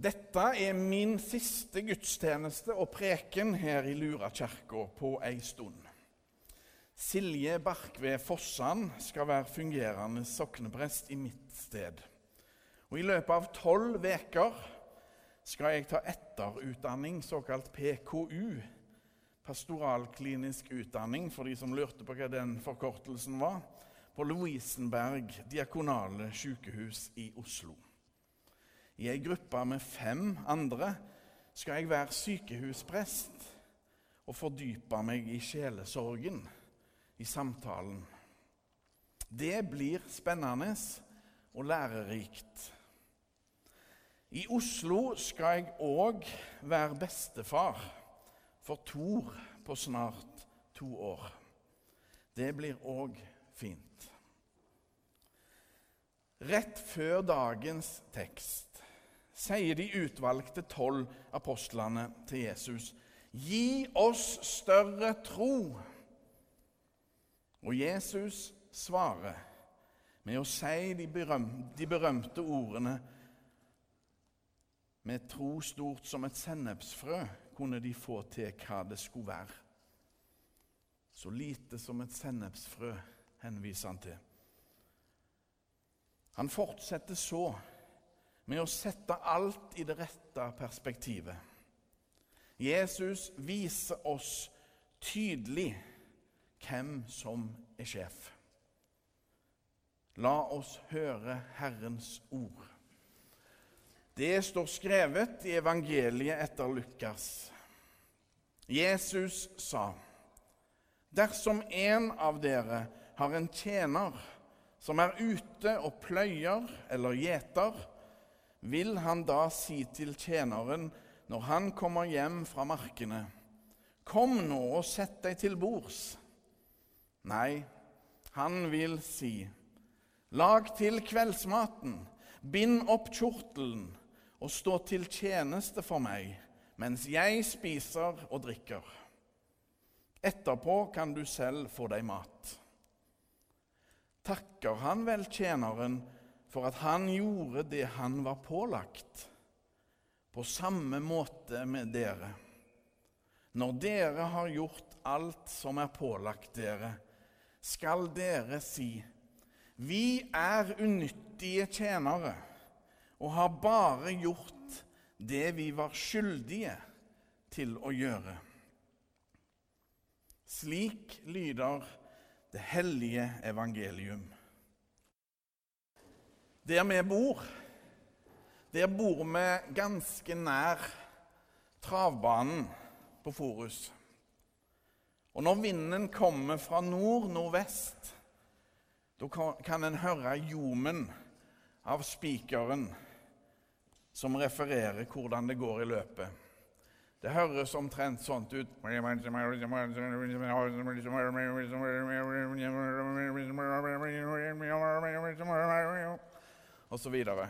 Dette er min siste gudstjeneste og preken her i Lurakirka på ei stund. Silje Barkve Fossan skal være fungerende sokneprest i mitt sted. Og I løpet av tolv uker skal jeg ta etterutdanning, såkalt PKU. Pastoralklinisk utdanning, for de som lurte på hva den forkortelsen var, på Lovisenberg diakonale sykehus i Oslo. I ei gruppe med fem andre skal jeg være sykehusprest og fordype meg i sjelesorgen, i samtalen. Det blir spennende og lærerikt. I Oslo skal jeg òg være bestefar for Tor på snart to år. Det blir òg fint. Rett før dagens tekst sier de utvalgte tolv apostlene til Jesus, 'Gi oss større tro.' Og Jesus svarer med å si de, berømte, de berømte ordene Med tro stort som et sennepsfrø kunne de få til hva det skulle være. Så lite som et sennepsfrø, henviser han til. Han fortsetter så med å sette alt i det rette perspektivet. Jesus viser oss tydelig hvem som er sjef. La oss høre Herrens ord. Det står skrevet i evangeliet etter Lukas. Jesus sa, 'Dersom en av dere har en tjener som er ute og pløyer eller gjeter,' vil han da si til tjeneren når han kommer hjem fra markene, Kom nå og sett deg til bords. Nei, han vil si, Lag til kveldsmaten, bind opp kjortelen og stå til tjeneste for meg mens jeg spiser og drikker. Etterpå kan du selv få deg mat. Takker han vel tjeneren for at han gjorde det han var pålagt, på samme måte med dere. Når dere har gjort alt som er pålagt dere, skal dere si:" Vi er unyttige tjenere og har bare gjort det vi var skyldige til å gjøre. Slik lyder det hellige evangelium. Der vi bor, der bor vi ganske nær travbanen på Forus. Og når vinden kommer fra nord-nordvest, da kan en høre ljomen av spikeren som refererer hvordan det går i løpet. Det høres omtrent sånt ut og så videre.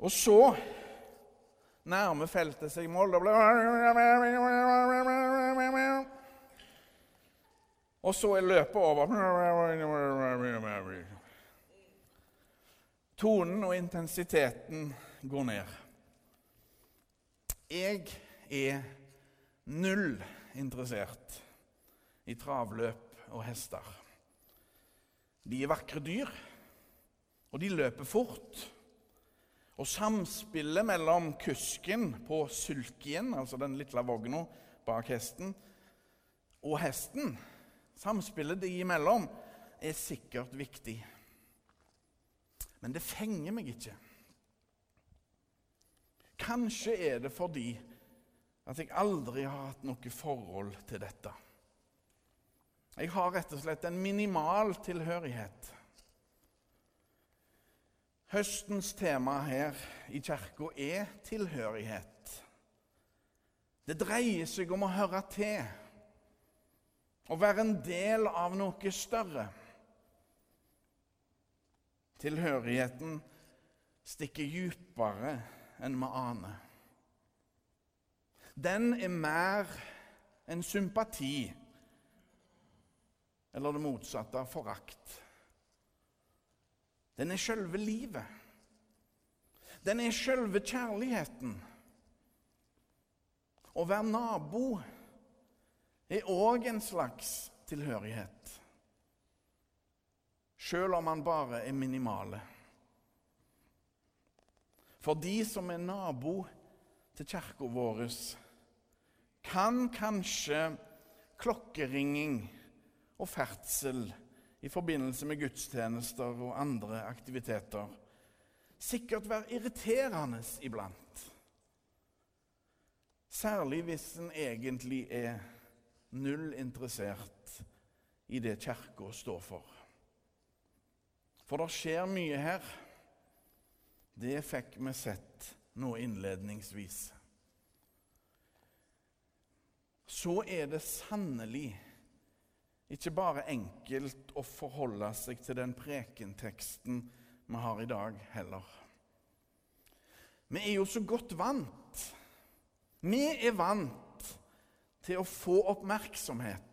Og så nærmer feltet seg mål. Og så er løpet over. Tonen og intensiteten går ned. Jeg er null interessert i travløp og hester. De er vakre dyr og de løper fort. Og samspillet mellom kusken på sulkien, altså den lille vogna bak hesten, og hesten, samspillet de imellom, er sikkert viktig. Men det fenger meg ikke. Kanskje er det fordi at jeg aldri har hatt noe forhold til dette. Jeg har rett og slett en minimal tilhørighet. Høstens tema her i kirka er tilhørighet. Det dreier seg om å høre til, å være en del av noe større. Tilhørigheten stikker dypere enn vi aner. Den er mer enn sympati, eller det motsatte av forakt. Den er sjølve livet. Den er sjølve kjærligheten. Å være nabo er òg en slags tilhørighet. Sjøl om man bare er minimale. For de som er nabo til kirka vår, kan kanskje klokkeringing og ferdsel i forbindelse med gudstjenester og andre aktiviteter sikkert være irriterende iblant. Særlig hvis en egentlig er null interessert i det Kirka står for. For det skjer mye her. Det fikk vi sett nå innledningsvis. Så er det sannelig ikke bare enkelt å forholde seg til den prekenteksten vi har i dag, heller. Vi er jo så godt vant. Vi er vant til å få oppmerksomhet.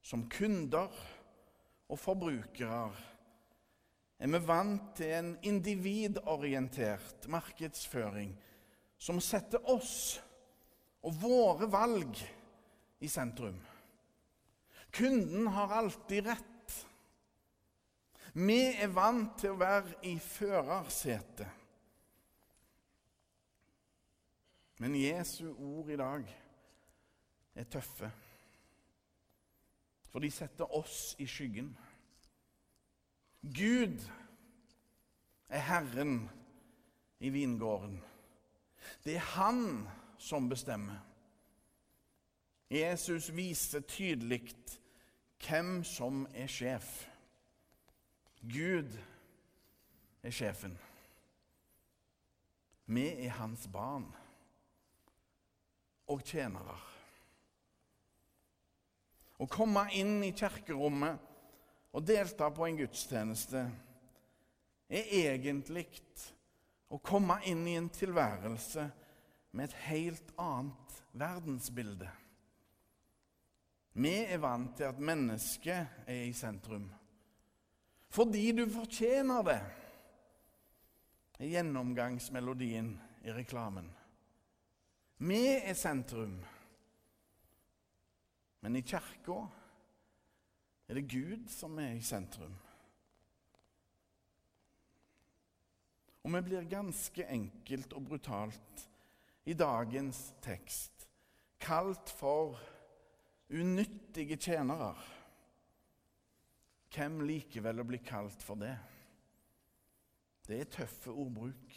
Som kunder og forbrukere er vi vant til en individorientert markedsføring som setter oss og våre valg i sentrum. Kunden har alltid rett. Vi er vant til å være i førersetet. Men Jesu ord i dag er tøffe. For de setter oss i skyggen. Gud er Herren i vingården. Det er Han som bestemmer. Jesus viser tydelig hvem som er sjef. Gud er sjefen. Vi er hans barn og tjenere. Å komme inn i kirkerommet og delta på en gudstjeneste er egentlig å komme inn i en tilværelse med et helt annet verdensbilde. Vi er vant til at mennesket er i sentrum. Fordi du fortjener det, er gjennomgangsmelodien i reklamen. Vi er sentrum. Men i kirka er det Gud som er i sentrum. Og vi blir ganske enkelt og brutalt i dagens tekst kalt for unyttige tjenere. Hvem likevel å bli kalt for det? Det er tøffe ordbruk.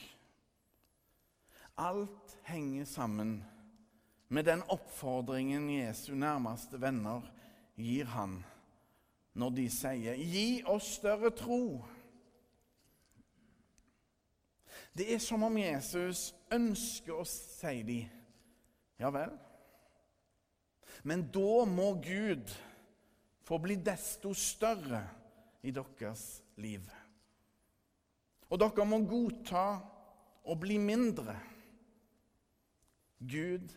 Alt henger sammen med den oppfordringen Jesu nærmeste venner gir han når de sier 'Gi oss større tro'. Det er som om Jesus ønsker å si dem, ja vel? Men da må Gud få bli desto større i deres liv. Og dere må godta å bli mindre. Gud,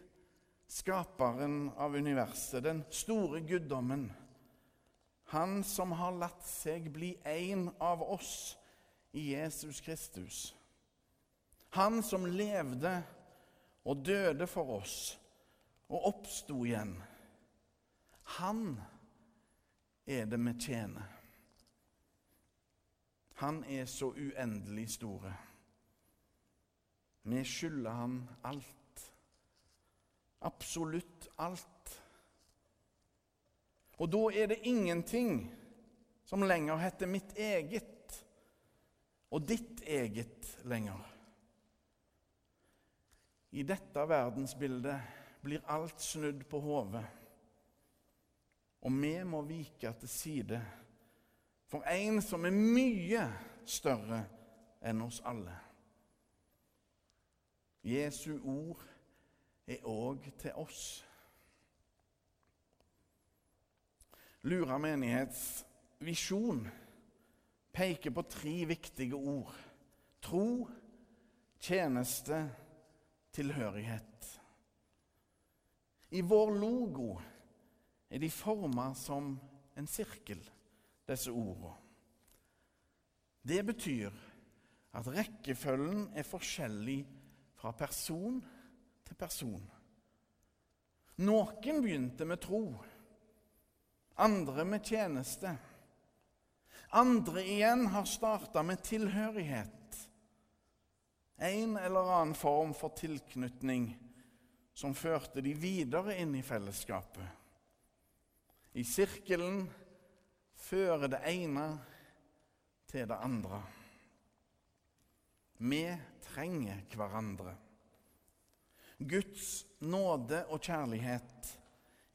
skaperen av universet, den store guddommen, han som har latt seg bli en av oss i Jesus Kristus. Han som levde og døde for oss og oppsto igjen. Han er det vi tjener. Han er så uendelig store. Vi skylder han alt. Absolutt alt. Og da er det ingenting som lenger heter mitt eget og ditt eget lenger. I dette verdensbildet blir alt snudd på hodet. Og vi må vike til side for en som er mye større enn oss alle. Jesu ord er òg til oss. Lura menighets visjon peker på tre viktige ord. Tro, tjeneste, tilhørighet. I vår logo er de forma som en sirkel, disse ordene. Det betyr at rekkefølgen er forskjellig fra person til person. Noen begynte med tro, andre med tjeneste. Andre igjen har starta med tilhørighet. En eller annen form for tilknytning som førte de videre inn i fellesskapet. I sirkelen fører det ene til det andre. Vi trenger hverandre. Guds nåde og kjærlighet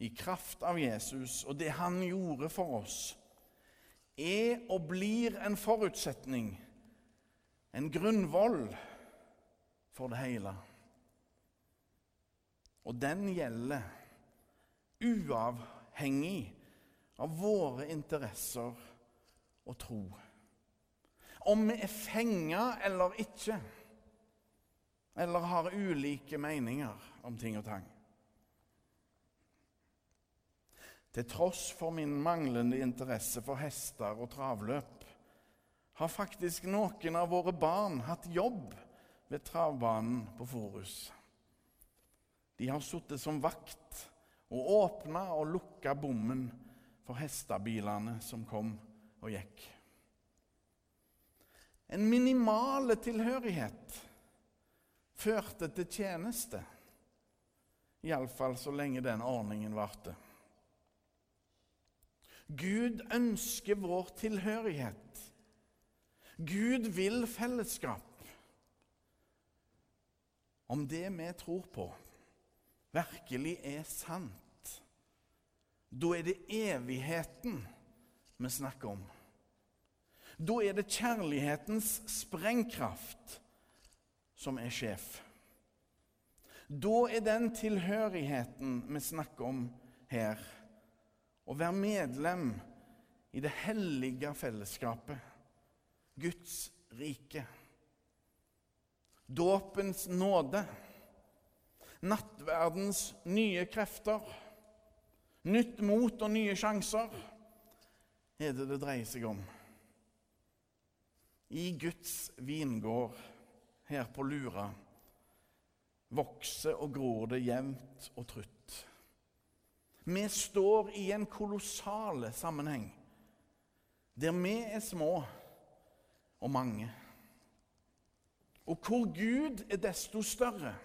i kraft av Jesus og det han gjorde for oss, er og blir en forutsetning, en grunnvoll, for det hele. Og den gjelder uavhengig av våre interesser og tro. Om vi er fenga eller ikke, eller har ulike meninger om ting og tang. Til tross for min manglende interesse for hester og travløp har faktisk noen av våre barn hatt jobb ved travbanen på Forus. De har sittet som vakt og åpna og lukka bommen for hestebilene som kom og gikk. En minimale tilhørighet førte til tjeneste, iallfall så lenge den ordningen varte. Gud ønsker vår tilhørighet. Gud vil fellesskap. Om det vi tror på, virkelig er sant, da er det evigheten vi snakker om. Da er det kjærlighetens sprengkraft som er sjef. Da er den tilhørigheten vi snakker om her, å være medlem i det hellige fellesskapet, Guds rike. Dåpens nåde, nattverdens nye krefter, nytt mot og nye sjanser er det det dreier seg om. I Guds vingård her på Lura vokser og gror det jevnt og trutt. Vi står i en kolossal sammenheng der vi er små og mange. Og hvor Gud er desto større.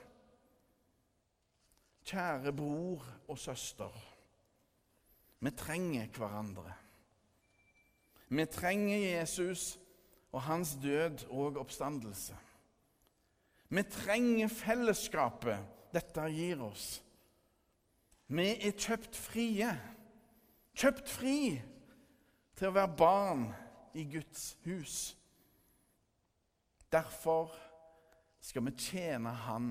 Kjære bror og søster, vi trenger hverandre. Vi trenger Jesus og hans død og oppstandelse. Vi trenger fellesskapet dette gir oss. Vi er kjøpt frie, kjøpt fri til å være barn i Guds hus. Derfor skal vi tjene Han